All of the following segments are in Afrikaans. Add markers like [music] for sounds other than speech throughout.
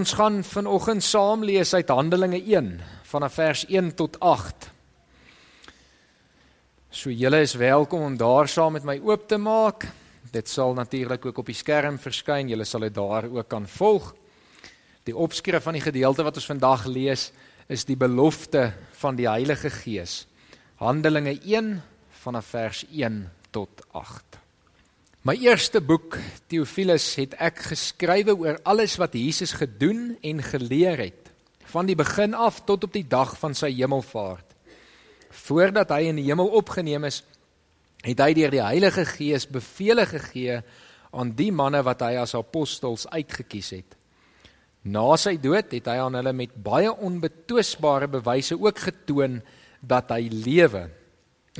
Ons gaan vanoggend saam lees uit Handelinge 1 vanaf vers 1 tot 8. So julle is welkom om daar saam met my oop te maak. Dit sal natuurlik ook op die skerm verskyn. Julle sal dit daar ook kan volg. Die opskrif van die gedeelte wat ons vandag lees is die belofte van die Heilige Gees. Handelinge 1 vanaf vers 1 tot 8. My eerste boek Theophilus het ek geskrywe oor alles wat Jesus gedoen en geleer het van die begin af tot op die dag van sy hemelvaart. Voordat hy in die hemel opgeneem is, het hy deur die Heilige Gees beveel gegee aan die manne wat hy as apostels uitgekies het. Na sy dood het hy aan hulle met baie onbetwisbare bewyse ook getoon dat hy lewe.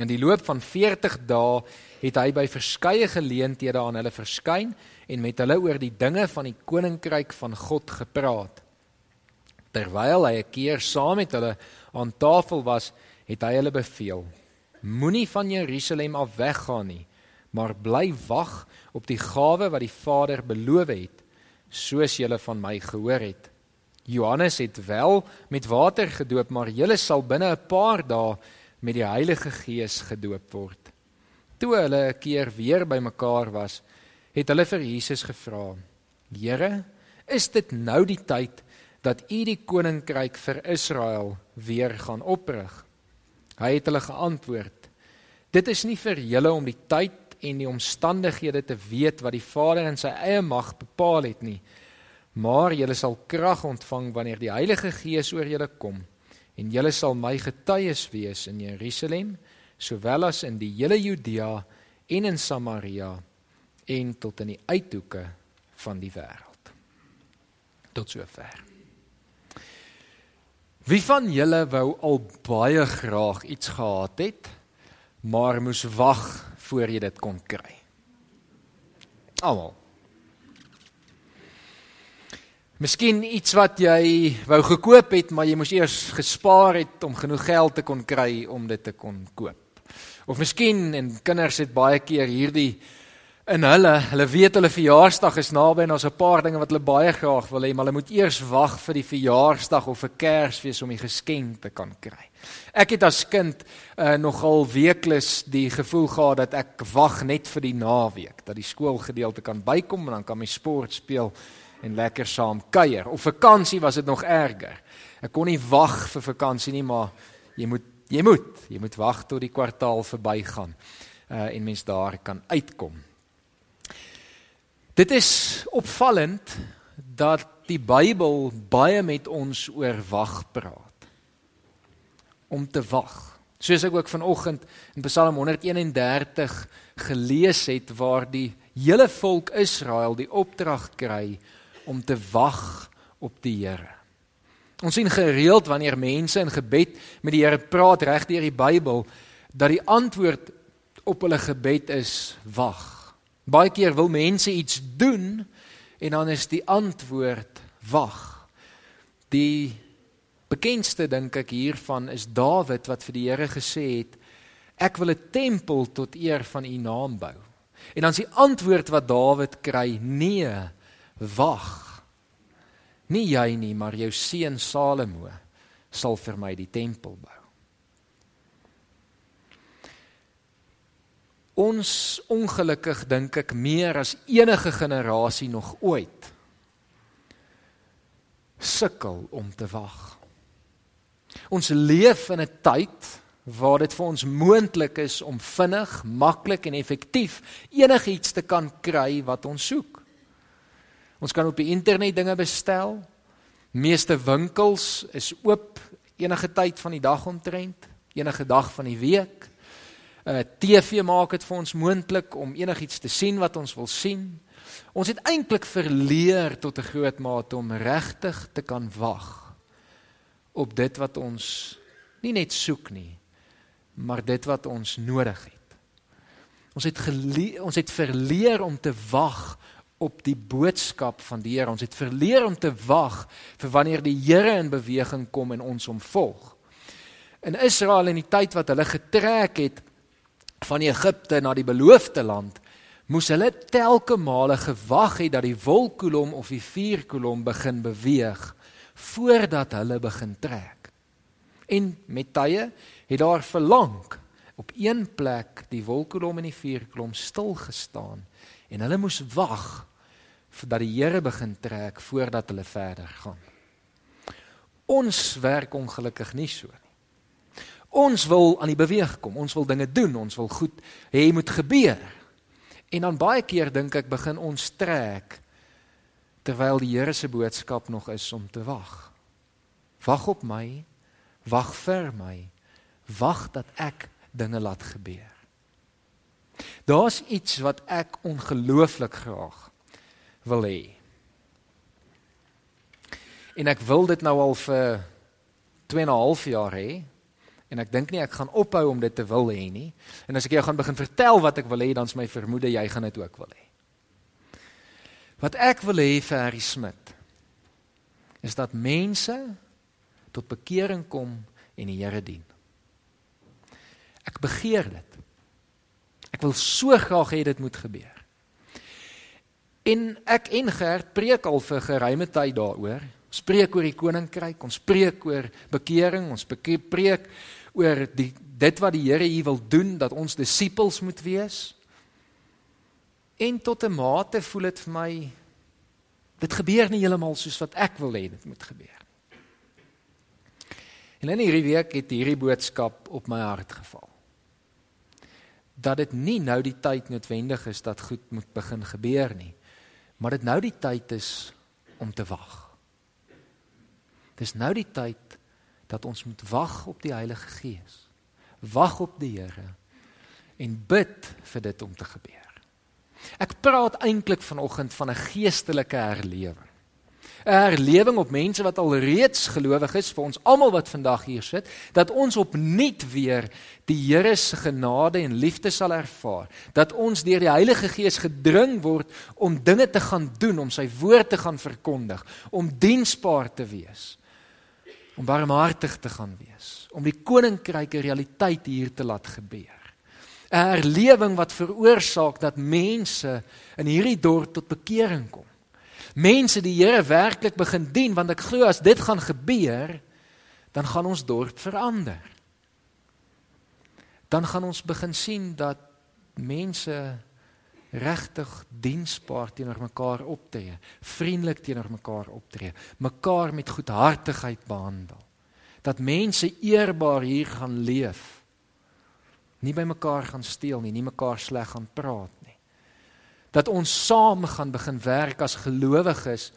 In die loop van 40 dae het hy by verskeie geleenthede aan hulle verskyn en met hulle oor die dinge van die koninkryk van God gepraat. Terwyl hy 'n keer saam met hulle aan tafel was, het hy hulle beveel: Moenie van Jerusalem af weggaan nie, maar bly wag op die gawe wat die Vader beloof het, soos julle van my gehoor het. Johannes het wel met water gedoop, maar julle sal binne 'n paar dae met die Heilige Gees gedoop word. Toe hulle 'n keer weer bymekaar was, het hulle vir Jesus gevra: "Here, is dit nou die tyd dat U die koninkryk vir Israel weer gaan oprig?" Hy het hulle geantwoord: "Dit is nie vir julle om die tyd en die omstandighede te weet wat die Vader in sy eie mag bepaal het nie, maar julle sal krag ontvang wanneer die Heilige Gees oor julle kom." En julle sal my getuies wees in Jerusalem sowel as in die hele Judea en in Samaria en tot in die uithoeke van die wêreld. Tot sover. Wie van julle wou al baie graag iets gehad het, maar moes wag voor jy dit kon kry? Almal. Miskien iets wat jy wou gekoop het, maar jy moes eers gespaar het om genoeg geld te kon kry om dit te kon koop. Of miskien en kinders het baie keer hierdie in hulle, hulle weet hulle verjaarsdag is naby en daar's 'n paar dinge wat hulle baie graag wil hê, maar hulle moet eers wag vir die verjaarsdag of vir Kersfees om die geskenk te kan kry. Ek het as kind uh, nogal weekliks die gevoel gehad dat ek wag net vir die naweek, dat die skoolgedeelte kan bykom en dan kan my sport speel en lekker saam kuier. Of vakansie was dit nog erger. Ek kon nie wag vir vakansie nie, maar jy moet jy moet jy moet wag tot die kwartaal verbygaan uh en mens daar kan uitkom. Dit is opvallend dat die Bybel baie met ons oor wag praat. Om te wag. Soos ek ook vanoggend in Psalm 131 gelees het waar die hele volk Israel die opdrag kry om te wag op die Here. Ons sien gereeld wanneer mense in gebed met die Here praat reg deur die Bybel dat die antwoord op hulle gebed is wag. Baie keer wil mense iets doen en dan is die antwoord wag. Die bekendste dink ek hiervan is Dawid wat vir die Here gesê het ek wil 'n tempel tot eer van u naam bou. En dan is die antwoord wat Dawid kry nee, wag. Nie jy nie, maar jou seun Salomo sal vir my die tempel bou. Ons ongelukkig dink ek meer as enige generasie nog ooit sukkel om te wag. Ons leef in 'n tyd waar dit vir ons moontlik is om vinnig, maklik en effektief enigiets te kan kry wat ons soek. Ons kan op die internet dinge bestel. Meeste winkels is oop enige tyd van die dag omtrent, enige dag van die week. uh, TV maak dit vir ons moontlik om enigiets te sien wat ons wil sien. Ons het eintlik verleer tot 'n groot mate om regtig te kan wag op dit wat ons nie net soek nie, maar dit wat ons nodig het. Ons het ons het verleer om te wag op die boodskap van die Here. Ons het verleer om te wag vir wanneer die Here in beweging kom en ons hom volg. In Israel in die tyd wat hulle getrek het van Egipte na die beloofde land, moes hulle telke male gewag het dat die wolkkolom of die vuurkolom begin beweeg voordat hulle begin trek. En met tye het daar verlang op een plek die wolkkolom en die vuurkolom stil gestaan en hulle moes wag voordat die Here begin trek voordat hulle verder gaan. Ons werk ongelukkig nie so nie. Ons wil aan die beweeg kom, ons wil dinge doen, ons wil goed hê moet gebeur. En dan baie keer dink ek begin ons trek terwyl die Here se boodskap nog is om te wag. Wag op my, wag vir my, wag dat ek dinge laat gebeur. Daar's iets wat ek ongelooflik graag wil hê. En ek wil dit nou al vir 2 en 'n half jaar hê. En ek dink nie ek gaan ophou om dit te wil hê nie. En as ek jou gaan begin vertel wat ek wil hê, dan is my vermoede jy gaan dit ook wil hê. Wat ek wil hê vir Harry Smit is dat mense tot bekering kom en die Here dien. Ek begeer dit. Ek wil so graag hê dit moet gebeur. En ek en Gert preek al vir geruime tyd daaroor. Ons preek oor die koninkryk, ons preek oor bekering, ons preek oor die dit wat die Here hier wil doen dat ons disippels moet wees. En tot 'n mate voel dit vir my dit gebeur nie heeltemal soos wat ek wil hê dit moet gebeur. En in hierdie week het hierdie boodskap op my hart geval. Dat dit nie nou die tyd noodwendig is dat goed moet begin gebeur nie, maar dit nou die tyd is om te wag. Dis nou die tyd dat ons moet wag op die Heilige Gees. Wag op die Here en bid vir dit om te gebeur. Ek praat eintlik vanoggend van 'n geestelike herlewing. Herlewing op mense wat al reeds gelowig is vir ons almal wat vandag hier sit, dat ons opnuut weer die Here se genade en liefde sal ervaar, dat ons deur die Heilige Gees gedring word om dinge te gaan doen, om sy woord te gaan verkondig, om diensbaar te wees, om barmhartig te gaan wees, om die koninkryk 'n realiteit hier te laat gebeur. 'n herlewing wat veroorsaak dat mense in hierdie dorp tot bekering kom mense die Here werklik begin dien want ek glo as dit gaan gebeur dan gaan ons dorp verander. Dan gaan ons begin sien dat mense regtig diensbaar teenoor mekaar optree, vriendelik teenoor mekaar optree, mekaar met goedhartigheid behandel. Dat mense eerbaar hier gaan leef. Nie by mekaar gaan steel nie, nie mekaar sleg gaan praat dat ons saam gaan begin werk as gelowiges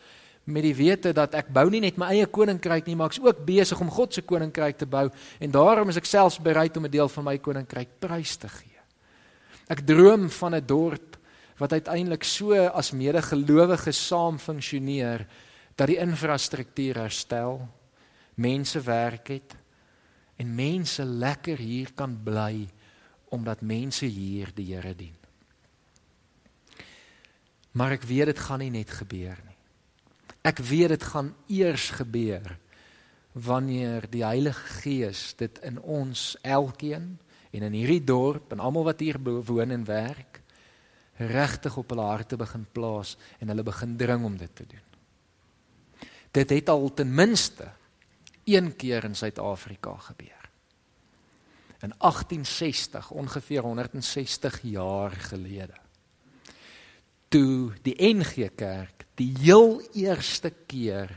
met die wete dat ek bou nie net my eie koninkryk nie, maar ek's ook besig om God se koninkryk te bou en daarom is ek selfs bereid om 'n deel van my koninkryk prys te gee. Ek droom van 'n dorp wat uiteindelik so as medegelowiges saam funksioneer dat die infrastruktuur herstel, mense werk het en mense lekker hier kan bly omdat mense hier die Here dien. Maar ek weet dit gaan nie net gebeur nie. Ek weet dit gaan eers gebeur wanneer die Heilige Gees dit in ons elkeen en in hierdie dorp en almal wat hier woon en werk regtig op hulle harte begin plaas en hulle begin dring om dit te doen. Dit het al ten minste een keer in Suid-Afrika gebeur. In 1860, ongeveer 160 jaar gelede toe die NG Kerk die heel eerste keer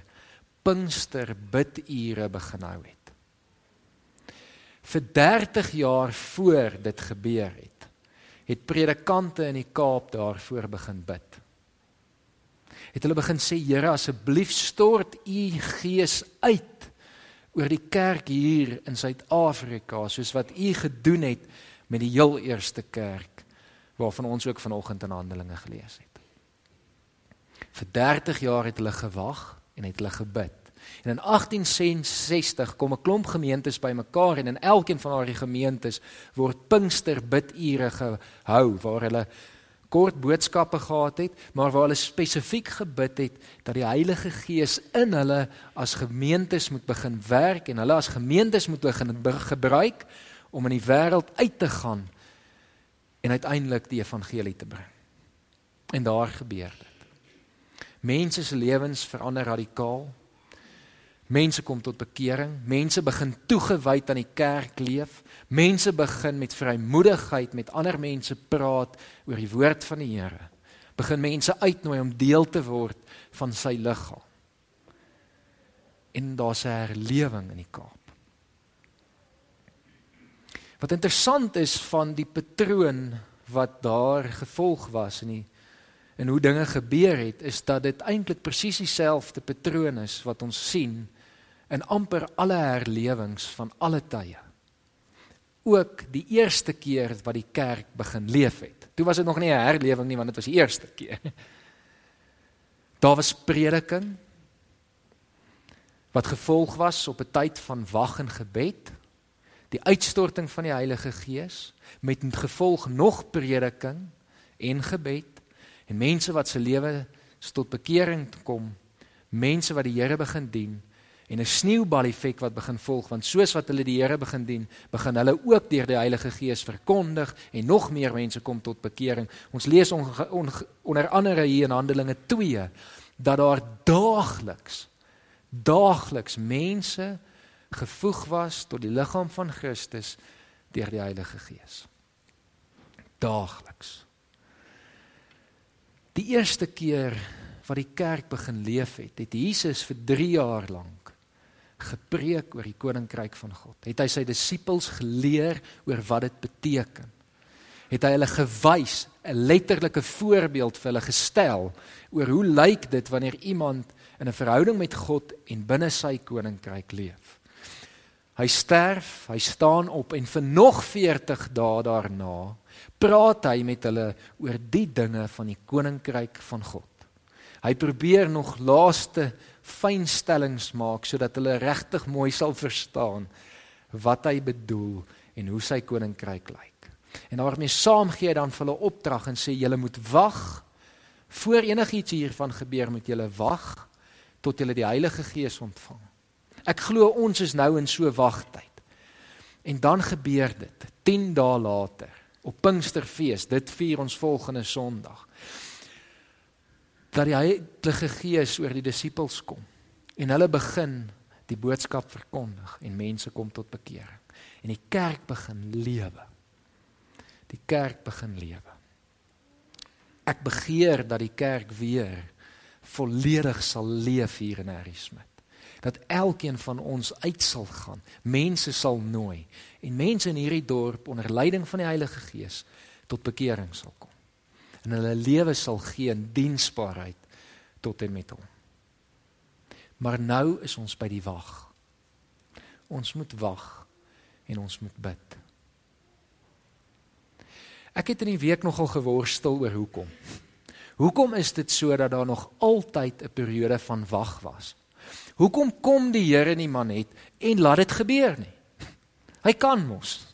Pinkster bidure begin hou het. Vir 30 jaar voor dit gebeur het, het predikante in die Kaap daarvoor begin bid. Het hulle begin sê Here asseblief stort u gees uit oor die kerk hier in Suid-Afrika soos wat u gedoen het met die heel eerste kerk waarvan ons ook vanoggend in Handelinge gelees het. Vir 30 jaar het hulle gewag en het hulle gebid. En in 1866 kom 'n klomp gemeentes bymekaar en in elkeen van daardie gemeentes word Pinkster bidure gehou waar hulle kort boodskappe gehad het, maar waar hulle spesifiek gebid het dat die Heilige Gees in hulle as gemeentes moet begin werk en hulle as gemeentes moet begin gebruik om in die wêreld uit te gaan en uiteindelik die evangelie te bring. En daar gebeur dit. Mense se lewens verander radikaal. Mense kom tot bekering, mense begin toegewyd aan die kerk leef. Mense begin met vrymoedigheid met ander mense praat oor die woord van die Here. Begin mense uitnooi om deel te word van sy liggaam. En daar's 'n herlewing in die Kaap. Wat interessant is van die patroon wat daar gevolg was in die en hoe dinge gebeur het, is dat dit eintlik presies dieselfde patroon is wat ons sien in amper alle herlewings van alle tye. Ook die eerste keer wat die kerk begin leef het. Toe was dit nog nie 'n herlewing nie want dit was die eerste keer. [laughs] Daar was prediking wat gevolg was op 'n tyd van wag en gebed die uitstorting van die Heilige Gees met gevolg nog prediking en gebed en mense wat se lewe tot bekering kom, mense wat die Here begin dien en 'n sneeubal effek wat begin volg want soos wat hulle die Here begin dien, begin hulle ook deur die Heilige Gees verkondig en nog meer mense kom tot bekering. Ons lees on, on, onder andere hier in Handelinge 2 dat daar daagliks daagliks mense gevoeg was tot die liggaam van Christus deur die Heilige Gees. Daagliks. Die eerste keer wat die kerk begin leef het, het Jesus vir 3 jaar lank gepreek oor die koninkryk van God. Het hy sy disippels geleer oor wat dit beteken. Het hy hulle gewys, 'n letterlike voorbeeld vir hulle gestel oor hoe lyk dit wanneer iemand in 'n verhouding met God en binne sy koninkryk leef. Hy sterf, hy staan op en vir nog 40 dae daarna praat hy met hulle oor die dinge van die koninkryk van God. Hy probeer nog laaste fynstellings maak sodat hulle regtig mooi sal verstaan wat hy bedoel en hoe sy koninkryk lyk. En daarmee saam gee hy dan vir hulle opdrag en sê julle moet wag voor enigiets hiervan gebeur moet julle wag tot julle die Heilige Gees ontvang. Ek glo ons is nou in so wagtyd. En dan gebeur dit 10 dae later op Pinksterfees, dit vier ons volgende Sondag. Dat die Heilige Gees oor die disippels kom en hulle begin die boodskap verkondig en mense kom tot bekering en die kerk begin lewe. Die kerk begin lewe. Ek begeer dat die kerk weer volledig sal leef hier in Harrismith dat elkeen van ons uit sal gaan, mense sal nooi en mense in hierdie dorp onder leiding van die Heilige Gees tot bekering sal kom. En hulle lewe sal gee in diensbaarheid tot en met hom. Maar nou is ons by die wag. Ons moet wag en ons moet bid. Ek het in die week nogal geworstel oor hoekom. Hoekom is dit so dat daar nog altyd 'n periode van wag was? Hoekom kom die Here nie maar net en laat dit gebeur nie? Hy kan mos.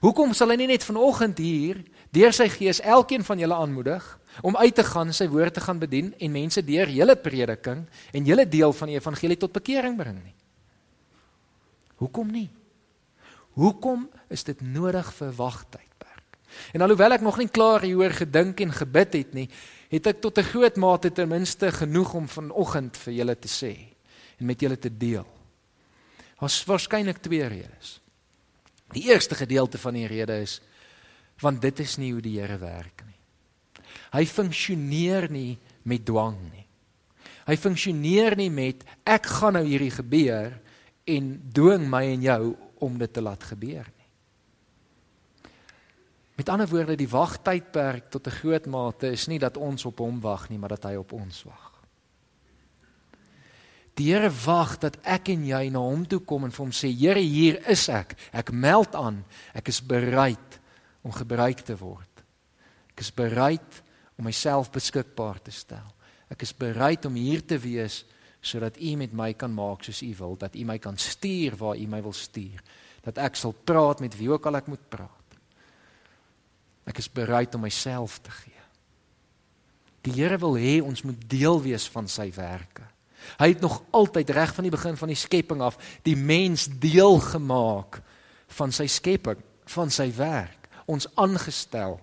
Hoekom sal hy nie net vanoggend hier deur sy gees elkeen van julle aanmoedig om uit te gaan sy woord te gaan bedien en mense deur julle prediking en julle deel van die evangelie tot bekering bring nie? Hoekom nie? Hoekom is dit nodig vir wagtydperk? En alhoewel ek nog nie klaar hieroor gedink en gebid het nie, het ek tot 'n groot mate ten minste genoeg om vanoggend vir julle te sê en met julle te deel. Daar's waarskynlik twee redes. Die eerste gedeelte van die rede is want dit is nie hoe die Here werk nie. Hy funksioneer nie met dwang nie. Hy funksioneer nie met ek gaan nou hierdie gebeur en dwing my en jou om dit te laat gebeur nie. Met ander woorde, die wagtydperk tot 'n groot mate is nie dat ons op hom wag nie, maar dat hy op ons wag. Die Here wag dat ek en jy na hom toe kom en vir hom sê, Here, hier is ek. Ek meld aan. Ek is bereid om gebruik te word. Ek is bereid om myself beskikbaar te stel. Ek is bereid om hier te wees sodat U met my kan maak soos U wil, dat U my kan stuur waar U my wil stuur, dat ek sal praat met wie ook al ek moet praat. Ek is bereid om myself te gee. Die Here wil hê ons moet deel wees van sy werke. Hy het nog altyd reg van die begin van die skepping af die mens deel gemaak van sy skepping, van sy werk, ons aangestel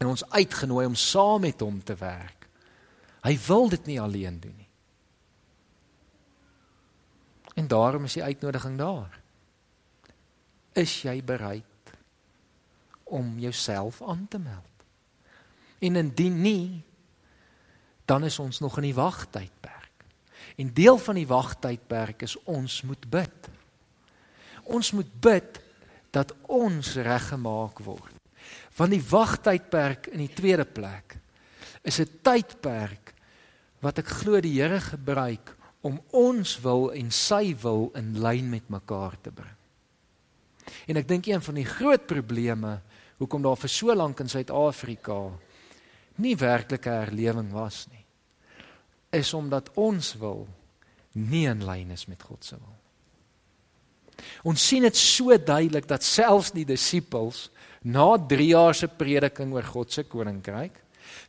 en ons uitgenooi om saam met hom te werk. Hy wil dit nie alleen doen nie. En daarom is die uitnodiging daar. Is jy bereid om jouself aan te meld? En indien nie, dan is ons nog in die wagtydperk. En deel van die wagtydperk is ons moet bid. Ons moet bid dat ons reggemaak word. Want die wagtydperk in die tweede plek is 'n tydperk wat ek glo die Here gebruik om ons wil en sy wil in lyn met mekaar te bring. En ek dink een van die groot probleme hoekom daar vir so lank in Suid-Afrika nie werklike herlewing was nie, is omdat ons wil nie in lyn is met God se wil. Ons sien dit so duidelik dat selfs die disippels na 3 jaar se prediking oor God se koninkryk,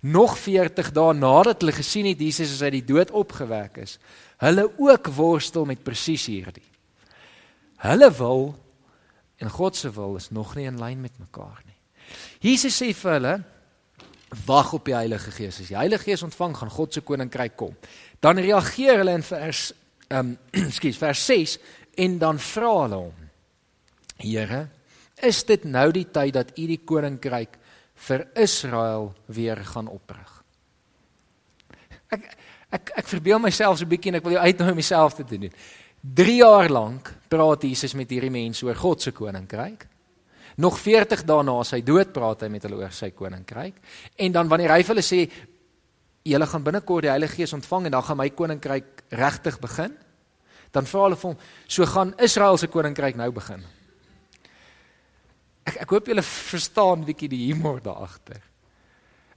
nog 40 dae nadat hulle gesien het Jesus is uit die dood opgewek is, hulle ook worstel met presies hierdie. Hulle wil en God se wil is nog nie in lyn met mekaar nie. Jesus sê vir hulle wag op die Heilige Gees. As die Heilige Gees ontvang, gaan God se koninkryk kom. Dan reageer hulle in vers ehm [clears throat] um, skus vers 6 en dan vra hulle hom: Here, is dit nou die tyd dat U die koninkryk vir Israel weer gaan oprig? Ek ek ek verbeel myself so 'n bietjie en ek wil jou uitnooi om myself te doen. 3 jaar lank praat Jesus met hierdie mense oor God se koninkryk. Nog 40 dae na sy dood praat hy met hulle oor sy koninkryk. En dan wanneer hy vir hulle sê julle gaan binnekort die Heilige Gees ontvang en dan gaan my koninkryk regtig begin, dan vra hulle vir hom, so gaan Israel se koninkryk nou begin. Ek ek hoop julle verstaan bietjie die humor daar agter.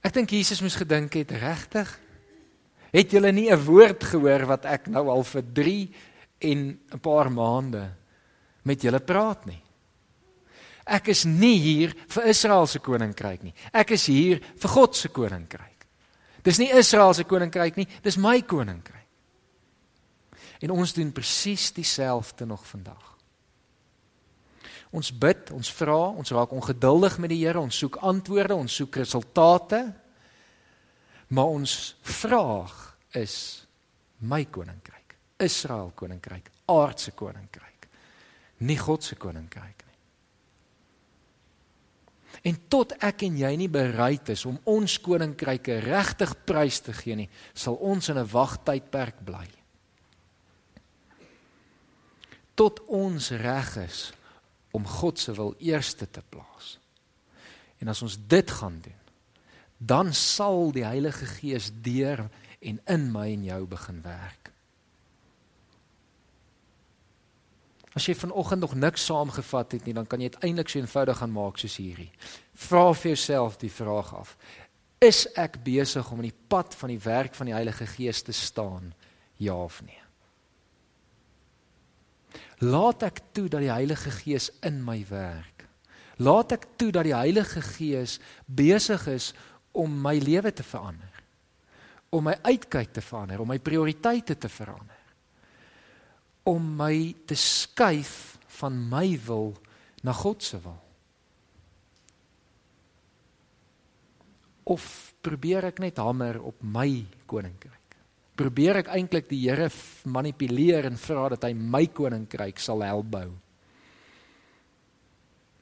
Ek dink Jesus moes gedink het regtig. Het julle nie 'n woord gehoor wat ek nou al vir 3 en 'n paar maande met julle praat nie? Ek is nie hier vir Israel se koninkryk nie. Ek is hier vir God se koninkryk. Dis nie Israel se koninkryk nie, dis my koninkryk. En ons doen presies dieselfde nog vandag. Ons bid, ons vra, ons raak ongeduldig met die Here, ons soek antwoorde, ons soek resultate. Maar ons vraag is my koninkryk, Israel koninkryk, aardse koninkryk, nie God se koninkryk nie. En tot ek en jy nie bereid is om ons koninkryke regtig prys te gee nie, sal ons in 'n wagtydperk bly tot ons reg is om God se wil eerste te plaas. En as ons dit gaan doen, dan sal die Heilige Gees deur en in my en jou begin werk. As jy vanoggend nog niks saamgevat het nie, dan kan jy dit eintlik so eenvoudig gaan maak soos hierdie. Vra vir jouself die vraag af: Is ek besig om in die pad van die werk van die Heilige Gees te staan? Ja of nee? Laat ek toe dat die Heilige Gees in my werk. Laat ek toe dat die Heilige Gees besig is om my lewe te verander. Om my uitkyk te verander, om my prioriteite te verander. Om my te skuif van my wil na God se wil. Of probeer ek net hamer op my koninkryk? probeer ek eintlik die Here manipuleer en vra dat hy my koninkryk sal help bou.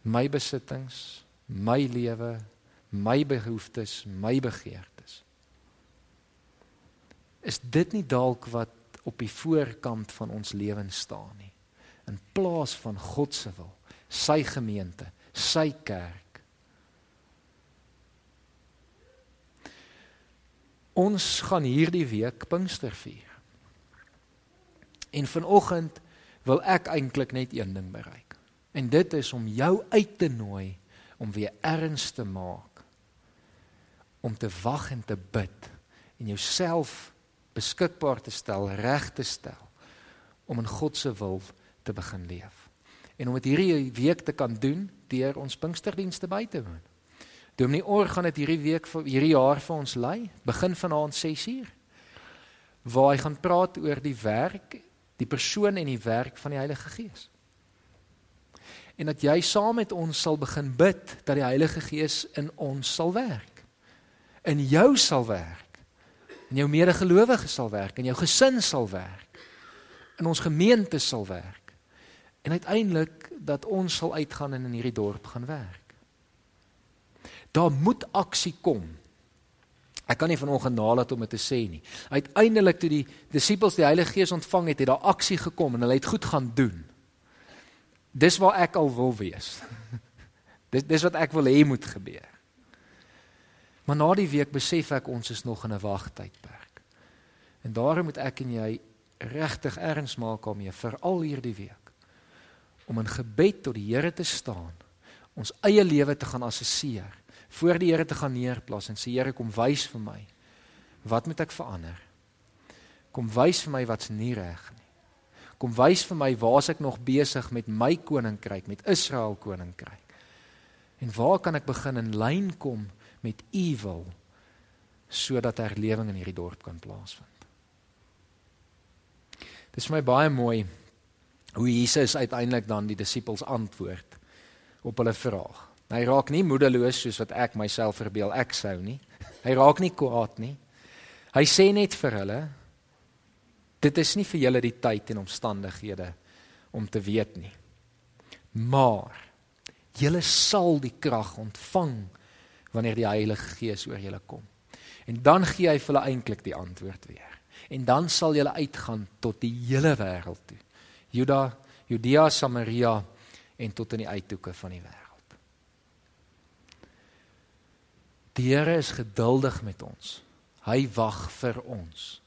My besittings, my lewe, my behoeftes, my begeertes. Is dit nie dalk wat op die voorkant van ons lewens staan nie? In plaas van God se wil, sy gemeente, sy kerk Ons gaan hierdie week Pinkster vier. En vanoggend wil ek eintlik net een ding bereik. En dit is om jou uit te nooi om weer erns te maak om te wag en te bid en jouself beskikbaar te stel, reg te stel om in God se wil te begin leef. En om dit hierdie week te kan doen deur ons Pinksterdienste by te woon. Dominee Or gaan dit hierdie week vir hierdie jaar vir ons lei, begin vanaand 6uur. Waar hy gaan praat oor die werk, die persoon en die werk van die Heilige Gees. En dat jy saam met ons sal begin bid dat die Heilige Gees in ons sal werk. in jou sal werk. In jou medegelowiges sal werk, in jou gesin sal werk. In ons gemeente sal werk. En uiteindelik dat ons sal uitgaan en in hierdie dorp gaan werk. Daar moet aksie kom. Ek kan nie vanoggend nalat om dit te sê nie. Uiteindelik toe die disippels die Heilige Gees ontvang het, het daar aksie gekom en hulle het goed gaan doen. Dis waar ek al wil wees. [laughs] dis dis wat ek wil hê moet gebeur. Maar na die week besef ek ons is nog in 'n wagtydperk. En daarom moet ek en jy regtig erns maak daarmee vir al hierdie week om in gebed tot die Here te staan, ons eie lewe te gaan assesseer, voor die Here te gaan neerplaas en sê Here kom wys vir my wat moet ek verander? Kom wys vir my wat's nie reg nie. Kom wys vir my waar's ek nog besig met my koninkryk, met Israel koninkryk. En waar kan ek begin in lyn kom met u wil sodat herlewing in hierdie dorp kan plaasvind? Dit is vir my baie mooi hoe Jesus uiteindelik dan die disippels antwoord op hulle vraag. Hy raak nie moedeloos soos wat ek myself verbeel ek sou nie. Hy raak nie kwaad nie. Hy sê net vir hulle dit is nie vir julle die tyd en omstandighede om te weet nie. Maar julle sal die krag ontvang wanneer die Heilige Gees oor julle kom. En dan gee hy vir hulle eintlik die antwoord weer. En dan sal julle uitgaan tot die hele wêreld toe. Juda, Judea, Samaria en tot in die uithoeke van die wêreld. Die Here is geduldig met ons. Hy wag vir ons.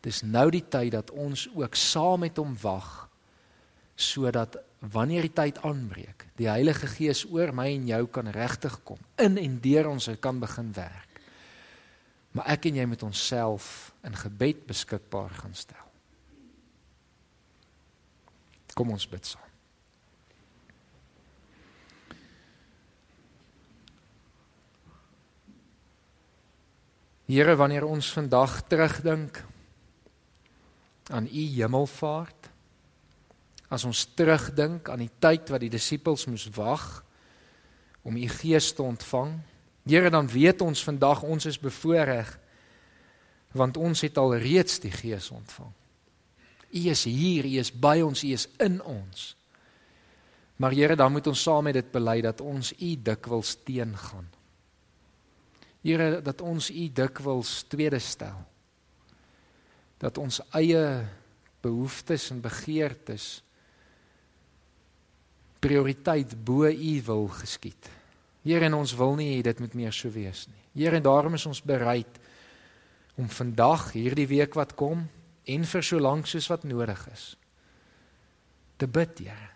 Dis nou die tyd dat ons ook saam met hom wag sodat wanneer die tyd aanbreek, die Heilige Gees oor my en jou kan regtig kom, in en deur ons kan begin werk. Maar ek en jy moet onsself in gebed beskikbaar gaan stel. Kom ons bid saam. Here, wanneer ons vandag terugdink aan u hemelvaart, as ons terugdink aan die tyd wat die disippels moes wag om u gees te ontvang, Here, dan weet ons vandag ons is bevoorreg want ons het al reeds die gees ontvang. U is hier, u is by ons, u is in ons. Maar Here, dan moet ons saam met dit bely dat ons u dikwels teengaan. Here dat ons U dikwels tweede stel. Dat ons eie behoeftes en begeertes prioriteit bo U wil geskied. Here en ons wil nie hê dit moet meer so wees nie. Here en daarom is ons bereid om vandag hierdie week wat kom en vir so lank soos wat nodig is te bid, Here.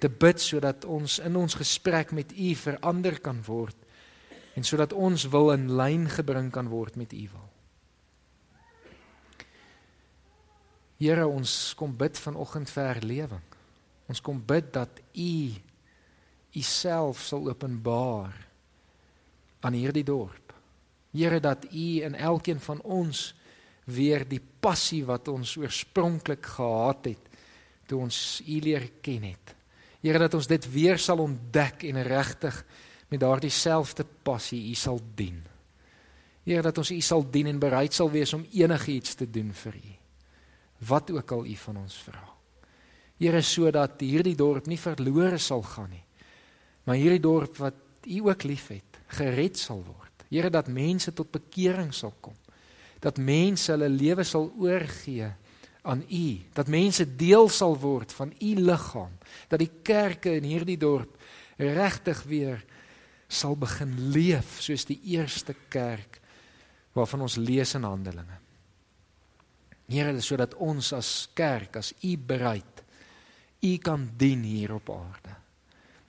Te bid sodat ons in ons gesprek met U verander kan word en sodat ons wil in lyn gebring kan word met U wil. Here ons kom bid vanoggend vir herlewing. Ons kom bid dat U U self sal openbaar aan hierdie dorp. Here dat U in elkeen van ons weer die passie wat ons oorspronklik gehad het toe ons U leer ken het. Here dat ons dit weer sal ontdek en regtig met daardie selfde passie U sal dien. Here dat ons U sal dien en bereid sal wees om enigiets te doen vir U. Wat ook al U van ons vra. Here sodat hierdie dorp nie verlore sal gaan nie. Maar hierdie dorp wat U ook liefhet, gered sal word. Here dat mense tot bekering sal kom. Dat mense hulle lewe sal oorgee aan U, dat mense deel sal word van U liggaam, dat die kerke in hierdie dorp regtig weer sal begin leef soos die eerste kerk waarvan ons lees in Handelinge. Here, sodat ons as kerk, as u bereid, u kan dien hier op aarde.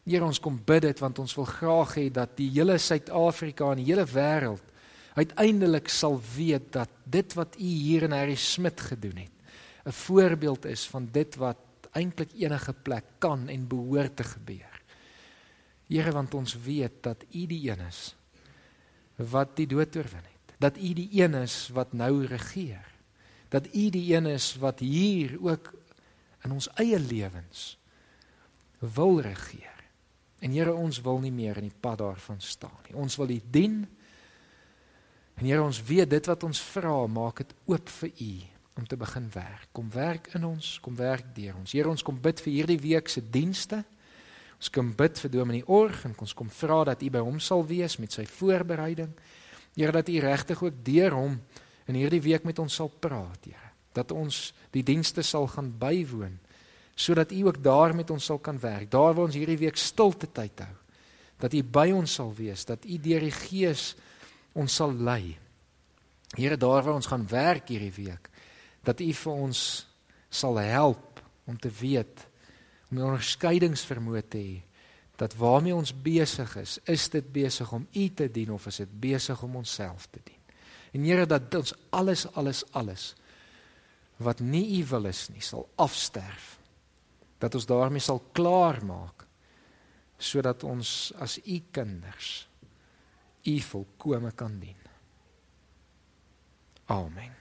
Here, ons kom bid dit want ons wil graag hê dat die hele Suid-Afrika en die hele wêreld uiteindelik sal weet dat dit wat u hier in Harry Smit gedoen het, 'n voorbeeld is van dit wat eintlik enige plek kan en behoort te gebeur. Here want ons weet dat U die een is wat die dood oorwin het. Dat U die een is wat nou regeer. Dat U die een is wat hier ook in ons eie lewens wil regeer. En Here ons wil nie meer in die pad daarvan staan nie. Ons wil U dien En Here, ons weet dit wat ons vra, maak dit oop vir U om te begin werk. Kom werk in ons, kom werk deur ons. Here, ons kom bid vir hierdie week se dienste. Ons kom bid vir Dominee Org en ons kom vra dat U by hom sal wees met sy voorbereiding. Here, dat U regtig ook deur hom in hierdie week met ons sal praat, Here. Dat ons die dienste sal gaan bywoon sodat U ook daar met ons sal kan werk. Daar waar ons hierdie week stilte tyd hou. Dat U by ons sal wees, dat U deur die Gees ons sal lei. Here, daar waar ons gaan werk hierdie week, dat U vir ons sal help om te weet om 'n onderskeidingsvermoë te hê dat waarmee ons besig is, is dit besig om U te dien of is dit besig om onsself te dien? En Here dat ons alles alles alles wat nie U wil is nie, sal afsterf. Dat ons daarmee sal klaar maak sodat ons as U kinders U volkome kan dien. Amen.